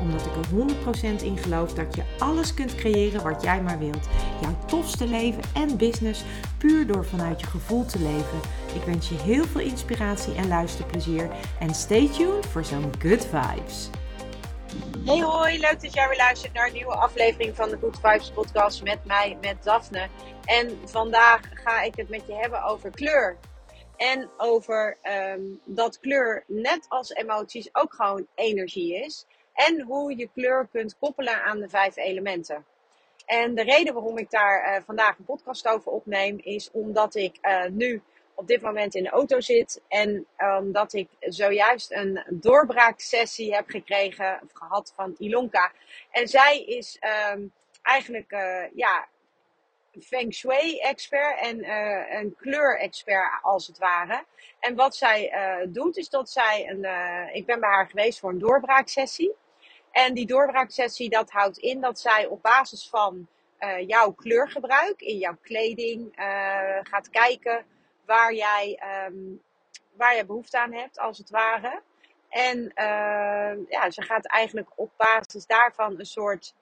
Omdat ik er 100% in geloof dat je alles kunt creëren wat jij maar wilt. Jouw tofste leven en business puur door vanuit je gevoel te leven. Ik wens je heel veel inspiratie en luisterplezier. En stay tuned voor zo'n good vibes. Hey hoi, leuk dat jij weer luistert naar een nieuwe aflevering van de Good Vibes podcast met mij, met Daphne. En vandaag ga ik het met je hebben over kleur. En over ehm, dat kleur, net als emoties, ook gewoon energie is. En hoe je kleur kunt koppelen aan de vijf elementen. En de reden waarom ik daar uh, vandaag een podcast over opneem, is omdat ik uh, nu op dit moment in de auto zit. En omdat ik zojuist een doorbraaksessie heb gekregen, of gehad van Ilonka. En zij is um, eigenlijk, uh, ja, feng shui-expert en een kleur-expert als het ware. En wat zij doet, is dat zij een. Ik ben bij haar geweest voor een doorbraaksessie. En die doorbraaksessie, dat houdt in dat zij op basis van jouw kleurgebruik in jouw kleding gaat kijken waar jij, um, waar je behoefte aan hebt, als het ware. En ja, ze gaat eigenlijk op basis daarvan een soort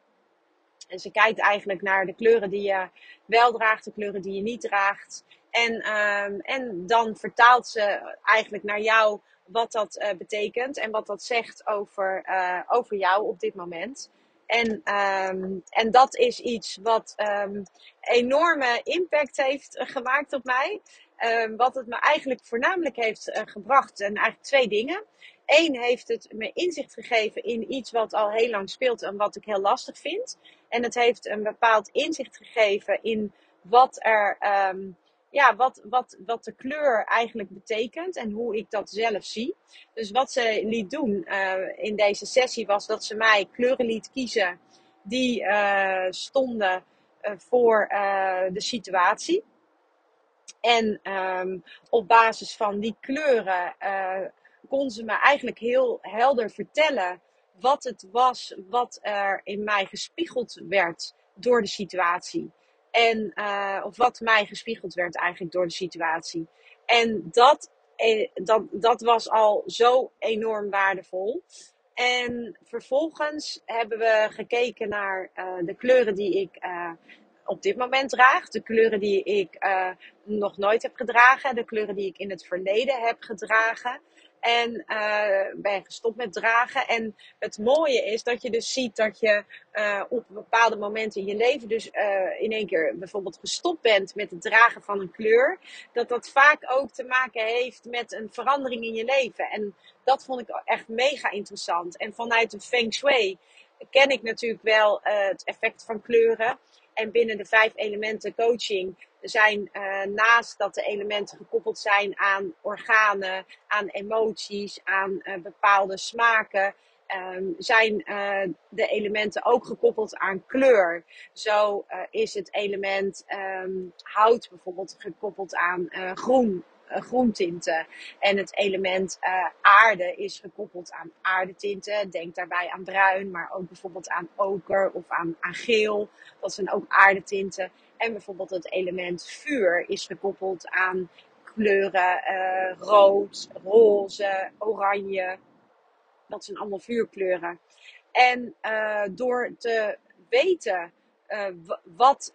en ze kijkt eigenlijk naar de kleuren die je wel draagt, de kleuren die je niet draagt. En, um, en dan vertaalt ze eigenlijk naar jou wat dat uh, betekent en wat dat zegt over, uh, over jou op dit moment. En, um, en dat is iets wat um, enorme impact heeft gemaakt op mij. Um, wat het me eigenlijk voornamelijk heeft gebracht. En eigenlijk twee dingen. Eén heeft het me inzicht gegeven in iets wat al heel lang speelt en wat ik heel lastig vind. En het heeft een bepaald inzicht gegeven in wat er, ja, wat, wat, wat de kleur eigenlijk betekent en hoe ik dat zelf zie. Dus wat ze liet doen uh, in deze sessie was dat ze mij kleuren liet kiezen die uh, stonden uh, voor de situatie. En um, op basis van die kleuren kon ze me eigenlijk heel helder vertellen wat het was wat er in mij gespiegeld werd door de situatie. En, uh, of wat mij gespiegeld werd eigenlijk door de situatie. En dat, eh, dat, dat was al zo enorm waardevol. En vervolgens hebben we gekeken naar uh, de kleuren die ik uh, op dit moment draag. De kleuren die ik nog nooit heb gedragen. De kleuren die ik in het verleden heb gedragen. En uh, ben gestopt met dragen. En het mooie is dat je dus ziet dat je uh, op bepaalde momenten in je leven dus uh, in één keer bijvoorbeeld gestopt bent met het dragen van een kleur. Dat dat vaak ook te maken heeft met een verandering in je leven. En dat vond ik echt mega interessant. En vanuit de Feng Shui ken ik natuurlijk wel het effect van kleuren. En binnen de vijf elementen coaching zijn uh, naast dat de elementen gekoppeld zijn aan organen, aan emoties, aan uh, bepaalde smaken, um, zijn uh, de elementen ook gekoppeld aan kleur. Zo is het element um, hout bijvoorbeeld gekoppeld aan groen groentinten. En het element aarde is gekoppeld aan aardetinten. Denk daarbij aan bruin, maar ook bijvoorbeeld aan oker of aan, aan geel. Dat zijn ook aardetinten. En bijvoorbeeld het element vuur is gekoppeld aan kleuren uh, rood, roze, oranje. Dat zijn allemaal vuurkleuren. En uh, door te weten uh, wat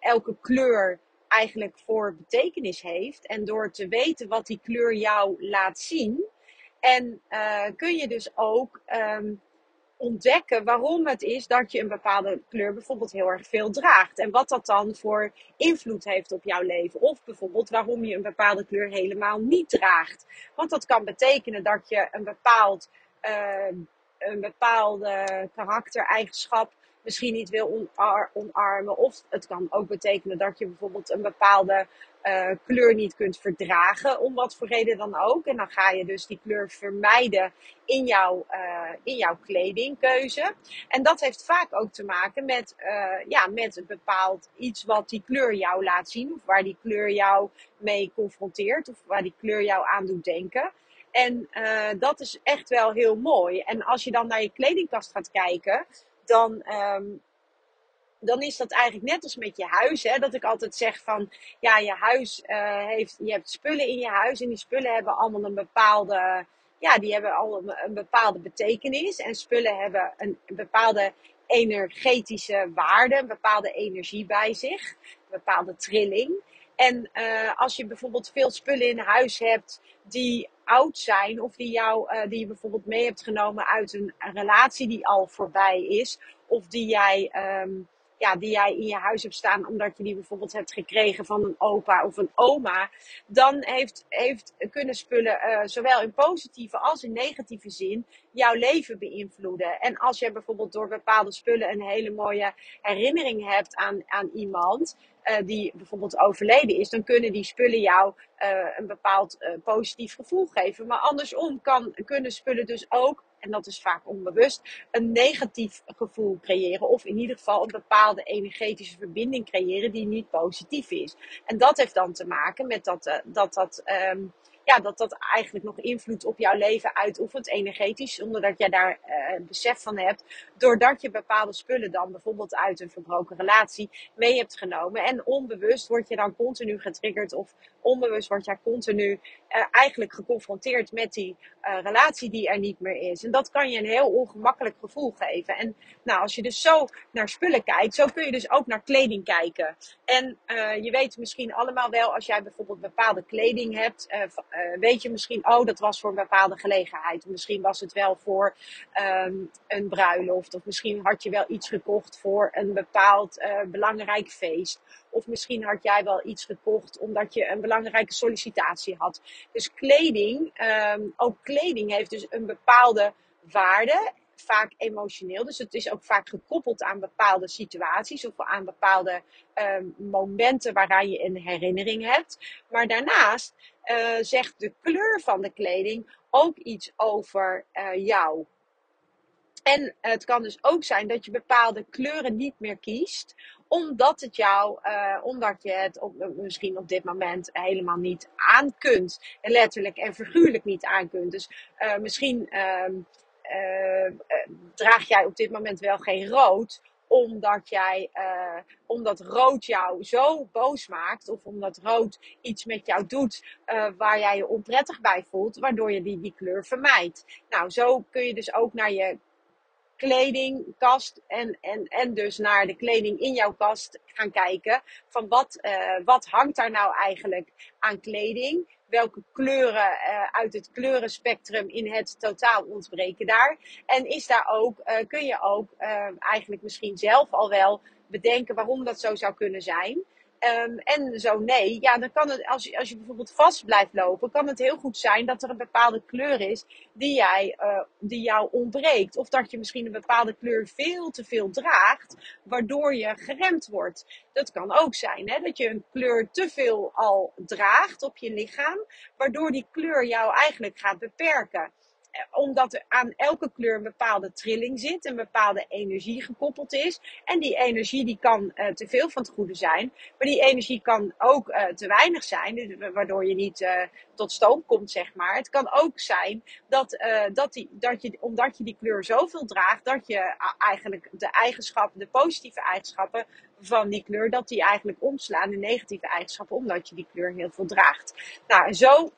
elke kleur eigenlijk voor betekenis heeft. En door te weten wat die kleur jou laat zien. En kun je dus ook um, ontdekken waarom het is dat je een bepaalde kleur bijvoorbeeld heel erg veel draagt. En wat dat dan voor invloed heeft op jouw leven. Of bijvoorbeeld waarom je een bepaalde kleur helemaal niet draagt. Want dat kan betekenen dat je een bepaald, uh, een bepaalde karaktereigenschap misschien niet wil omarmen. Of het kan ook betekenen dat je bijvoorbeeld een bepaalde uh, kleur niet kunt verdragen, om wat voor reden dan ook. En dan ga je dus die kleur vermijden in jouw, uh, in jouw kledingkeuze. En dat heeft vaak ook te maken met, uh, ja, met een bepaald iets wat die kleur jou laat zien, of waar die kleur jou mee confronteert, of waar die kleur jou aan doet denken. En dat is echt wel heel mooi. En als je dan naar je kledingkast gaat kijken, dan. Um, dan is dat eigenlijk net als met je huis. Hè, dat ik altijd zeg van, ja, je huis uh, heeft, je hebt spullen in je huis en die spullen hebben allemaal een bepaalde, ja, die hebben al een, bepaalde betekenis. En spullen hebben een, bepaalde energetische waarde, een bepaalde energie bij zich, een bepaalde trilling. En uh, als je bijvoorbeeld veel spullen in huis hebt die oud zijn, of die, jou, uh, die je bijvoorbeeld mee hebt genomen uit een, relatie die al voorbij is, of die jij um, ja, die jij in je huis hebt staan, omdat je die bijvoorbeeld hebt gekregen van een opa of een oma, dan heeft, heeft kunnen spullen, uh, zowel in positieve als in negatieve zin, jouw leven beïnvloeden. En als je bijvoorbeeld door bepaalde spullen een hele mooie herinnering hebt aan, aan iemand, uh, die bijvoorbeeld overleden is, dan kunnen die spullen jou uh, een bepaald positief gevoel geven. Maar andersom kan, kunnen spullen dus ook en dat is vaak onbewust, een negatief gevoel creëren. Of in ieder geval een bepaalde energetische verbinding creëren die niet positief is. En dat heeft dan te maken met dat dat, dat um, ja, dat dat eigenlijk nog invloed op jouw leven uitoefent, energetisch, zonder dat jij daar uh, besef van hebt. Doordat je bepaalde spullen dan bijvoorbeeld uit een verbroken relatie mee hebt genomen. En onbewust word je dan continu getriggerd of onbewust word jij continu uh, eigenlijk geconfronteerd met die uh, relatie die er niet meer is. En dat kan je een heel ongemakkelijk gevoel geven. En nou, als je dus zo naar spullen kijkt, zo kun je dus ook naar kleding kijken. En je weet misschien allemaal wel, als jij bijvoorbeeld bepaalde kleding hebt, weet je misschien, oh, dat was voor een bepaalde gelegenheid. Misschien was het wel voor um, een bruiloft. Of misschien had je wel iets gekocht voor een bepaald belangrijk feest. Of misschien had jij wel iets gekocht omdat je een belangrijke sollicitatie had. Dus kleding, um, ook kleding heeft dus een bepaalde waarde. Vaak emotioneel. Dus het is ook vaak gekoppeld aan bepaalde situaties of aan bepaalde um, momenten waaraan je een herinnering hebt. Maar daarnaast uh, zegt de kleur van de kleding ook iets over uh, jou. En het kan dus ook zijn dat je bepaalde kleuren niet meer kiest, omdat het jou, uh, omdat je het misschien op dit moment helemaal niet aan kunt. En letterlijk en figuurlijk niet aan kunt. Dus misschien uh, draag jij op dit moment wel geen rood omdat jij, uh, omdat rood jou zo boos maakt, of omdat rood iets met jou doet waar jij je onprettig bij voelt, waardoor je die, die kleur vermijdt. Nou, zo kun je dus ook naar je kledingkast en, en, en dus naar de kleding in jouw kast gaan kijken. Van wat, wat hangt daar nou eigenlijk aan kleding? Welke kleuren uh, uit het kleurenspectrum in het totaal ontbreken daar? En is daar ook, uh, kun je ook eigenlijk misschien zelf al wel bedenken waarom dat zo zou kunnen zijn? Um, en zo nee, ja, dan kan het, als je, als je bijvoorbeeld vast blijft lopen, kan het heel goed zijn dat er een bepaalde kleur is die, jij, uh, die jou ontbreekt. Of dat je misschien een bepaalde kleur veel te veel draagt, waardoor je geremd wordt. Dat kan ook zijn, hè, dat je een kleur te veel al draagt op je lichaam, waardoor die kleur jou eigenlijk gaat beperken omdat er aan elke kleur een bepaalde trilling zit, een bepaalde energie gekoppeld is. En die energie die kan uh, te veel van het goede zijn, maar die energie kan ook uh, te weinig zijn, dus, waardoor je niet uh, tot stoom komt, zeg maar. Het kan ook zijn dat, dat, die, dat je, omdat je die kleur zoveel draagt, dat je eigenlijk de eigenschappen, de positieve eigenschappen van die kleur, dat die eigenlijk omslaan in negatieve eigenschappen, omdat je die kleur heel veel draagt. Nou, zo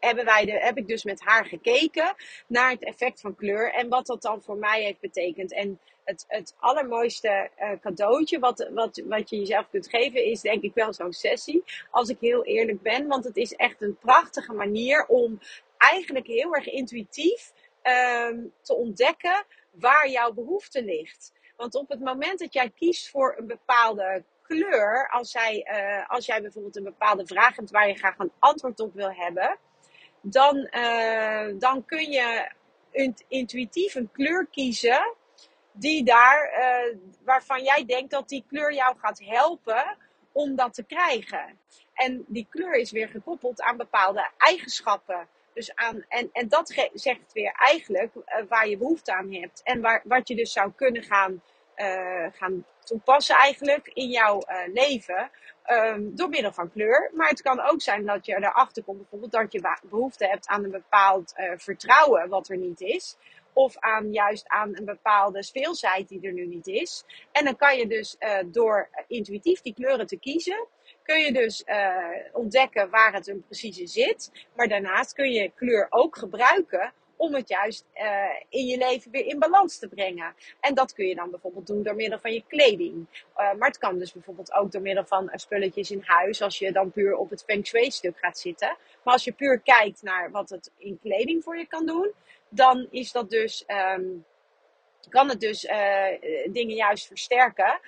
hebben wij de, heb ik dus met haar gekeken naar het effect van kleur en wat dat dan voor mij heeft betekend. En het, het allermooiste uh, cadeautje wat, wat, wat je jezelf kunt geven is denk ik wel zo'n sessie. Als ik heel eerlijk ben. Want het is echt een prachtige manier om eigenlijk heel erg intuïtief um, te ontdekken waar jouw behoefte ligt. Want op het moment dat jij kiest voor een bepaalde kleur, als, uh, als jij bijvoorbeeld een bepaalde vraag hebt waar je graag een antwoord op wil hebben, dan, uh, dan kun je intuïtief een kleur kiezen die daar, waarvan jij denkt dat die kleur jou gaat helpen om dat te krijgen. En die kleur is weer gekoppeld aan bepaalde eigenschappen. Dus aan, en, en dat zegt weer eigenlijk waar je behoefte aan hebt. En waar, wat je dus zou kunnen gaan, uh, gaan toepassen eigenlijk in jouw uh, leven. Um, door middel van kleur. Maar het kan ook zijn dat je erachter komt bijvoorbeeld dat je behoefte hebt aan een bepaald vertrouwen wat er niet is. Of aan juist aan een bepaalde speelsheid die er nu niet is. En dan kan je dus door intuïtief die kleuren te kiezen kun je dus ontdekken waar het hem precies in zit. Maar daarnaast kun je kleur ook gebruiken om het juist uh, in je leven weer in balans te brengen. En dat kun je dan bijvoorbeeld doen door middel van je kleding. Uh, maar het kan dus bijvoorbeeld ook door middel van spulletjes in huis, als je dan puur op het feng shui stuk gaat zitten. Maar als je puur kijkt naar wat het in kleding voor je kan doen, dan is dat dus. Um, kan het dus dingen juist versterken.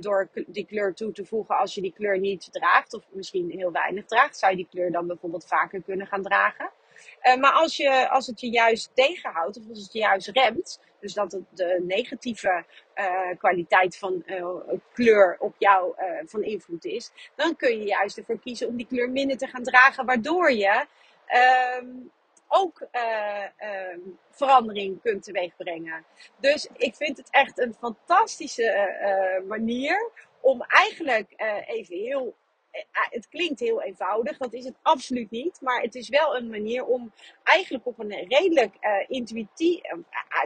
Door die kleur toe te voegen als je die kleur niet draagt. Of misschien heel weinig draagt. Zou je die kleur dan bijvoorbeeld vaker kunnen gaan dragen. Uh, maar als, je, als het je juist tegenhoudt. Of als het je juist remt. Dus dat het de negatieve kwaliteit van kleur op jou van invloed is. Dan kun je juist ervoor kiezen om die kleur minder te gaan dragen. Waardoor je ehm, ook uh, verandering kunt teweegbrengen. Dus ik vind het echt een fantastische manier om eigenlijk even heel. Het klinkt heel eenvoudig, dat is het absoluut niet. Maar het is wel een manier om eigenlijk op een redelijk intuïtief,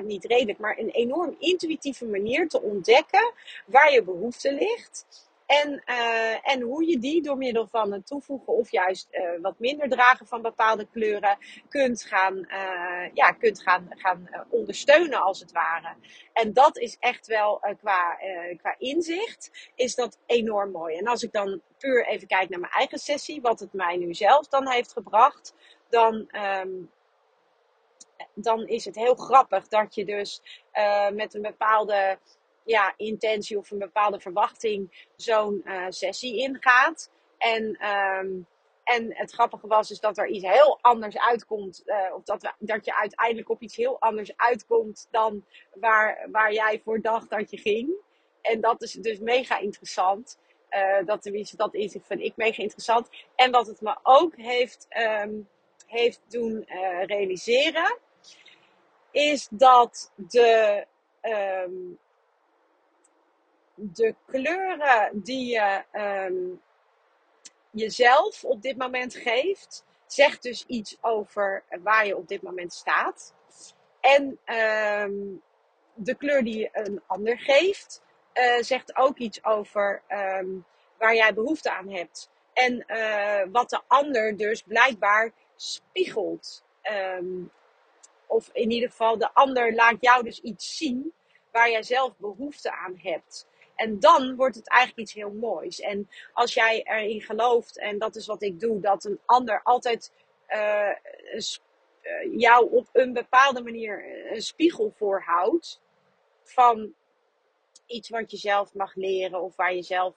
niet redelijk, maar een enorm intuïtieve manier te ontdekken waar je behoefte ligt. En, uh, en hoe je die door middel van het toevoegen of juist uh, wat minder dragen van bepaalde kleuren kunt gaan, uh, ja, kunt gaan, gaan ondersteunen als het ware. En dat is echt wel qua, qua inzicht is dat enorm mooi. En als ik dan puur even kijk naar mijn eigen sessie, wat het mij nu zelf dan heeft gebracht, dan, um, dan is het heel grappig dat je dus met een bepaalde ja, intentie of een bepaalde verwachting zo'n uh, sessie ingaat. En, um, en het grappige was dus dat er iets heel anders uitkomt. Uh, of dat, dat je uiteindelijk op iets heel anders uitkomt dan waar, waar jij voor dacht dat je ging. En dat is dus mega interessant. Uh, dat tenminste, dat is, vind ik mega interessant. En wat het me ook heeft, um, heeft doen realiseren, is dat de, um, de kleuren die je um, jezelf op dit moment geeft, zegt dus iets over waar je op dit moment staat. En um, de kleur die je een ander geeft, uh, zegt ook iets over um, waar jij behoefte aan hebt. En uh, wat de ander dus blijkbaar spiegelt. Of in ieder geval, de ander laat jou dus iets zien waar jij zelf behoefte aan hebt. En dan wordt het eigenlijk iets heel moois. En als jij erin gelooft, en dat is wat ik doe, dat een ander altijd uh, jou op een bepaalde manier een spiegel voorhoudt van iets wat je zelf mag leren of waar je zelf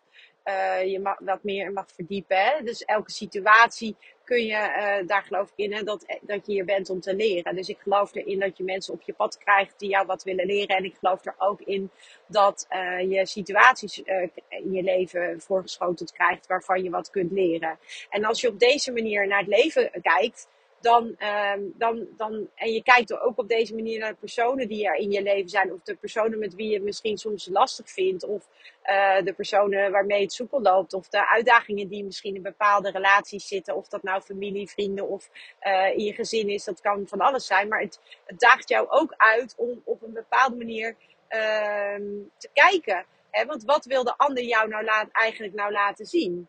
je mag, wat meer mag verdiepen. Dus elke situatie kun je, uh, daar geloof ik in, hè, dat, dat je hier bent om te leren. Dus ik geloof erin dat je mensen op je pad krijgt die jou wat willen leren. En ik geloof er ook in dat uh, je situaties in je leven voorgeschoteld krijgt waarvan je wat kunt leren. En als je op deze manier naar het leven kijkt, dan, um, dan, dan, en je kijkt ook op deze manier naar de personen die er in je leven zijn, of de personen met wie je misschien soms lastig vindt, of uh, de personen waarmee het soepel loopt, of de uitdagingen die misschien in bepaalde relaties zitten, of dat nou familie, vrienden of uh, in je gezin is, dat kan van alles zijn, maar het, daagt jou ook uit om op een bepaalde manier uh, te kijken. Hè? Want wat wil de ander jou nou eigenlijk nou laten zien?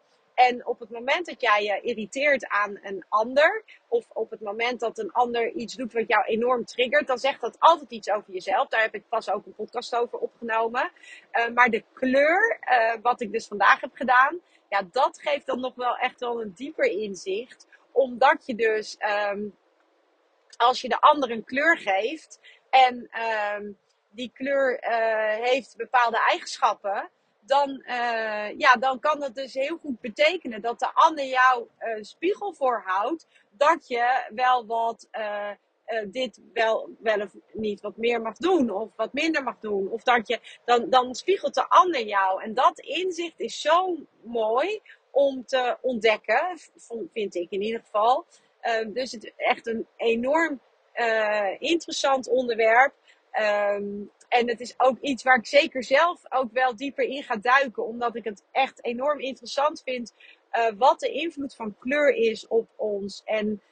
En op het moment dat jij je irriteert aan een ander, of op het moment dat een ander iets doet wat jou enorm triggert, dan zegt dat altijd iets over jezelf. Daar heb ik pas ook een podcast over opgenomen. Uh, maar de kleur, uh, wat ik dus vandaag heb gedaan, ja, dat geeft dan nog wel echt wel een dieper inzicht. Omdat je dus, um, als je de ander een kleur geeft en um, die kleur uh, heeft bepaalde eigenschappen dan, uh, ja, dan kan dat dus heel goed betekenen dat de ander jou een spiegel voorhoudt. Dat je wel wat uh, uh, dit wel, wel of niet wat meer mag doen of wat minder mag doen. Of dat je, dan, dan spiegelt de ander jou. En dat inzicht is zo mooi om te ontdekken, vind ik in ieder geval. Uh, dus het is echt een enorm uh, interessant onderwerp. Um, en het is ook iets waar ik zeker zelf ook wel dieper in ga duiken, omdat ik het echt enorm interessant vind uh, wat de invloed van kleur is op ons. En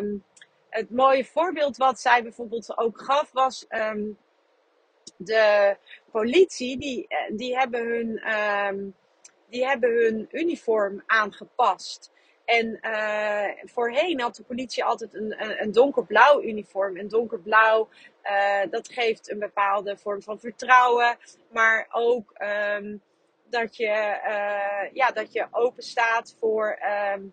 um, het mooie voorbeeld wat zij bijvoorbeeld ook gaf was um, de politie, die, eh, die, hebben hun, die hebben hun uniform aangepast. En uh, voorheen had de politie altijd een, een, donkerblauw uniform. En donkerblauw, uh, dat geeft een bepaalde vorm van vertrouwen. Maar ook um, dat, je, uh, ja, dat je open staat voor um,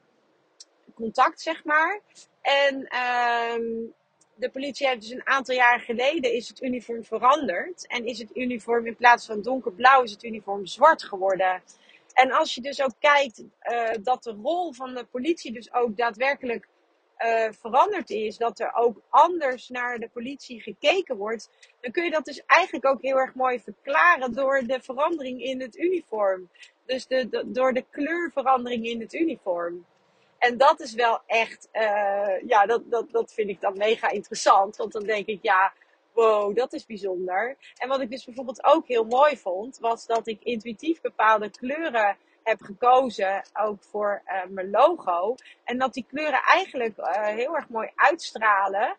contact, zeg maar. En um, de politie heeft dus een aantal jaar geleden is het uniform veranderd. En is het uniform in plaats van donkerblauw, is het uniform zwart geworden. En als je dus ook kijkt uh, dat de rol van de politie dus ook daadwerkelijk uh, veranderd is, dat er ook anders naar de politie gekeken wordt, dan kun je dat dus eigenlijk ook heel erg mooi verklaren door de verandering in het uniform. Dus de, door de kleurverandering in het uniform. En dat is wel echt, uh, ja, dat, dat, dat vind ik dan mega interessant. Want dan denk ik, ja, wow, dat is bijzonder. En wat ik dus bijvoorbeeld ook heel mooi vond, was dat ik intuïtief bepaalde kleuren heb gekozen, ook voor uh, mijn logo. En dat die kleuren eigenlijk uh, heel erg mooi uitstralen.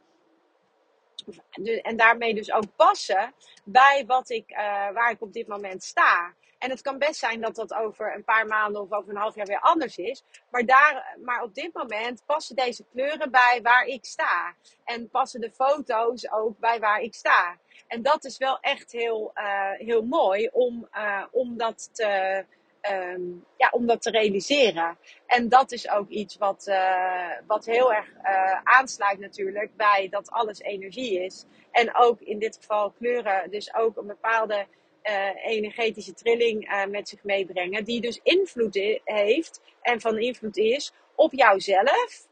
En daarmee dus ook passen bij wat ik, uh, waar ik op dit moment sta. En het kan best zijn dat dat over een paar maanden of over een half jaar weer anders is. Maar, daar, maar op dit moment passen deze kleuren bij waar ik sta. En passen de foto's ook bij waar ik sta. En dat is wel echt heel, uh, heel mooi om, uh, om, dat te, um, ja, om dat te realiseren. En dat is ook iets wat, uh, wat heel erg aansluit natuurlijk bij dat alles energie is. En ook in dit geval kleuren dus ook een bepaalde uh, energetische trilling uh, met zich meebrengen. Die dus invloed heeft en van invloed is op jouzelf.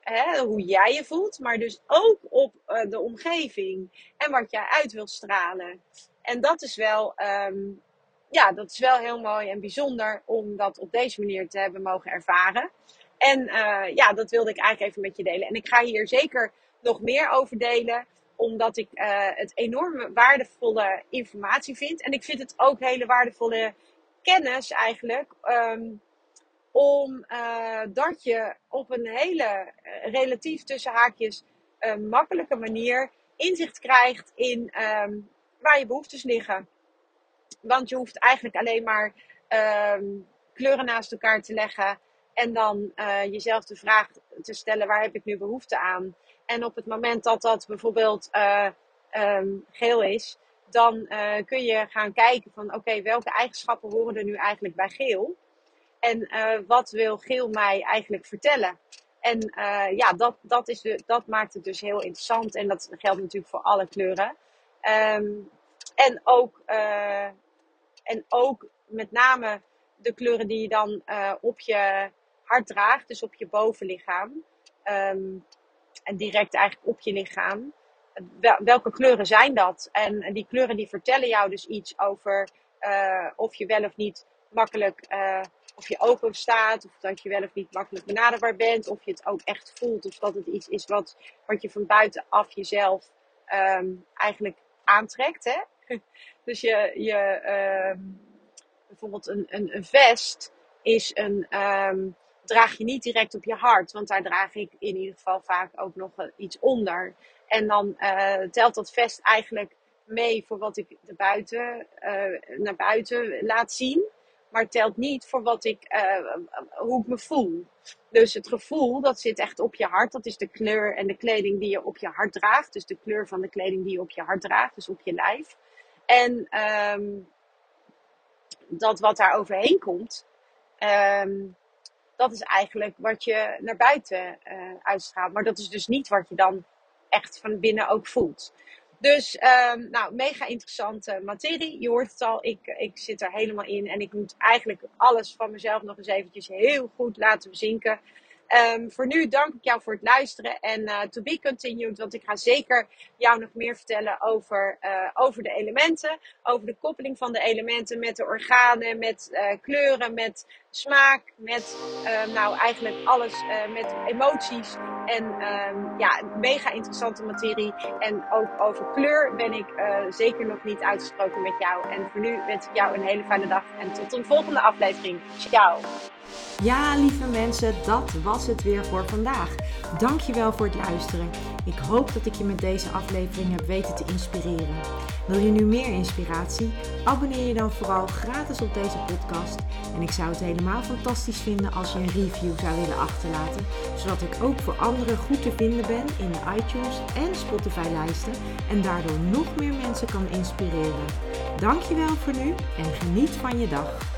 Hè, hoe jij je voelt, maar dus ook op uh, de omgeving en wat jij uit wil stralen. En dat is wel, um, ja, dat is wel heel mooi en bijzonder om dat op deze manier te hebben mogen ervaren. En ja, dat wilde ik eigenlijk even met je delen. En ik ga hier zeker nog meer over delen omdat ik uh, het enorme waardevolle informatie vind. En ik vind het ook hele waardevolle kennis eigenlijk. Um, om uh, dat je op een hele uh, relatief tussen haakjes makkelijke manier inzicht krijgt in um, waar je behoeftes liggen. Want je hoeft eigenlijk alleen maar um, kleuren naast elkaar te leggen. En dan jezelf de vraag te stellen: waar heb ik nu behoefte aan? En op het moment dat dat bijvoorbeeld uh, um, geel is, dan uh, kun je gaan kijken van oké, welke eigenschappen horen er nu eigenlijk bij geel? En uh, wat wil geel mij eigenlijk vertellen? En ja, dat, dat, is de, dat maakt het dus heel interessant. En dat geldt natuurlijk voor alle kleuren. Um, en, ook, en ook met name de kleuren die je dan op je hart draagt, dus op je bovenlichaam. Um, en direct eigenlijk op je lichaam. Welke kleuren zijn dat? En die kleuren die vertellen jou dus iets over uh, of je wel of niet makkelijk, uh, of je open staat, of dat je wel of niet makkelijk benaderbaar bent, of je het ook echt voelt, of dat het iets is wat, wat je van buitenaf jezelf um, eigenlijk aantrekt. Hè? dus je, je um, bijvoorbeeld een, een, vest is een, um, draag je niet direct op je hart. Want daar draag ik in ieder geval vaak ook nog iets onder. En dan uh, telt dat vest eigenlijk mee voor wat ik buiten, uh, naar buiten laat zien. Maar telt niet voor wat ik, uh, hoe ik me voel. Dus het gevoel, dat zit echt op je hart. Dat is de kleur en de kleding die je op je hart draagt. Dus de kleur van de kleding die je op je hart draagt. Dus op je lijf. En um, dat wat daar overheen komt. Um, dat is eigenlijk wat je naar buiten uh, uitstraalt. Maar dat is dus niet wat je dan echt van binnen ook voelt. Dus, um, nou, mega interessante materie. Je hoort het al, ik, ik zit er helemaal in. En ik moet eigenlijk alles van mezelf nog eens eventjes heel goed laten bezinken. Ehm, voor nu dank ik jou voor het luisteren en uh, to be continued, want ik ga zeker jou nog meer vertellen over, uh, over de elementen, over de koppeling van de elementen met de organen, met kleuren, met smaak, met nou eigenlijk alles, met emoties en um, ja, mega interessante materie. En ook over kleur ben ik zeker nog niet uitgesproken met jou. En voor nu wens ik jou een hele fijne dag en tot een volgende aflevering. Ciao! Ja, lieve mensen, dat was het weer voor vandaag. Dankjewel voor het luisteren. Ik hoop dat ik je met deze aflevering heb weten te inspireren. Wil je nu meer inspiratie? Abonneer je dan vooral gratis op deze podcast. En ik zou het helemaal fantastisch vinden als je een review zou willen achterlaten, zodat ik ook voor anderen goed te vinden ben in de iTunes en Spotify lijsten en daardoor nog meer mensen kan inspireren. Dankjewel voor nu en geniet van je dag.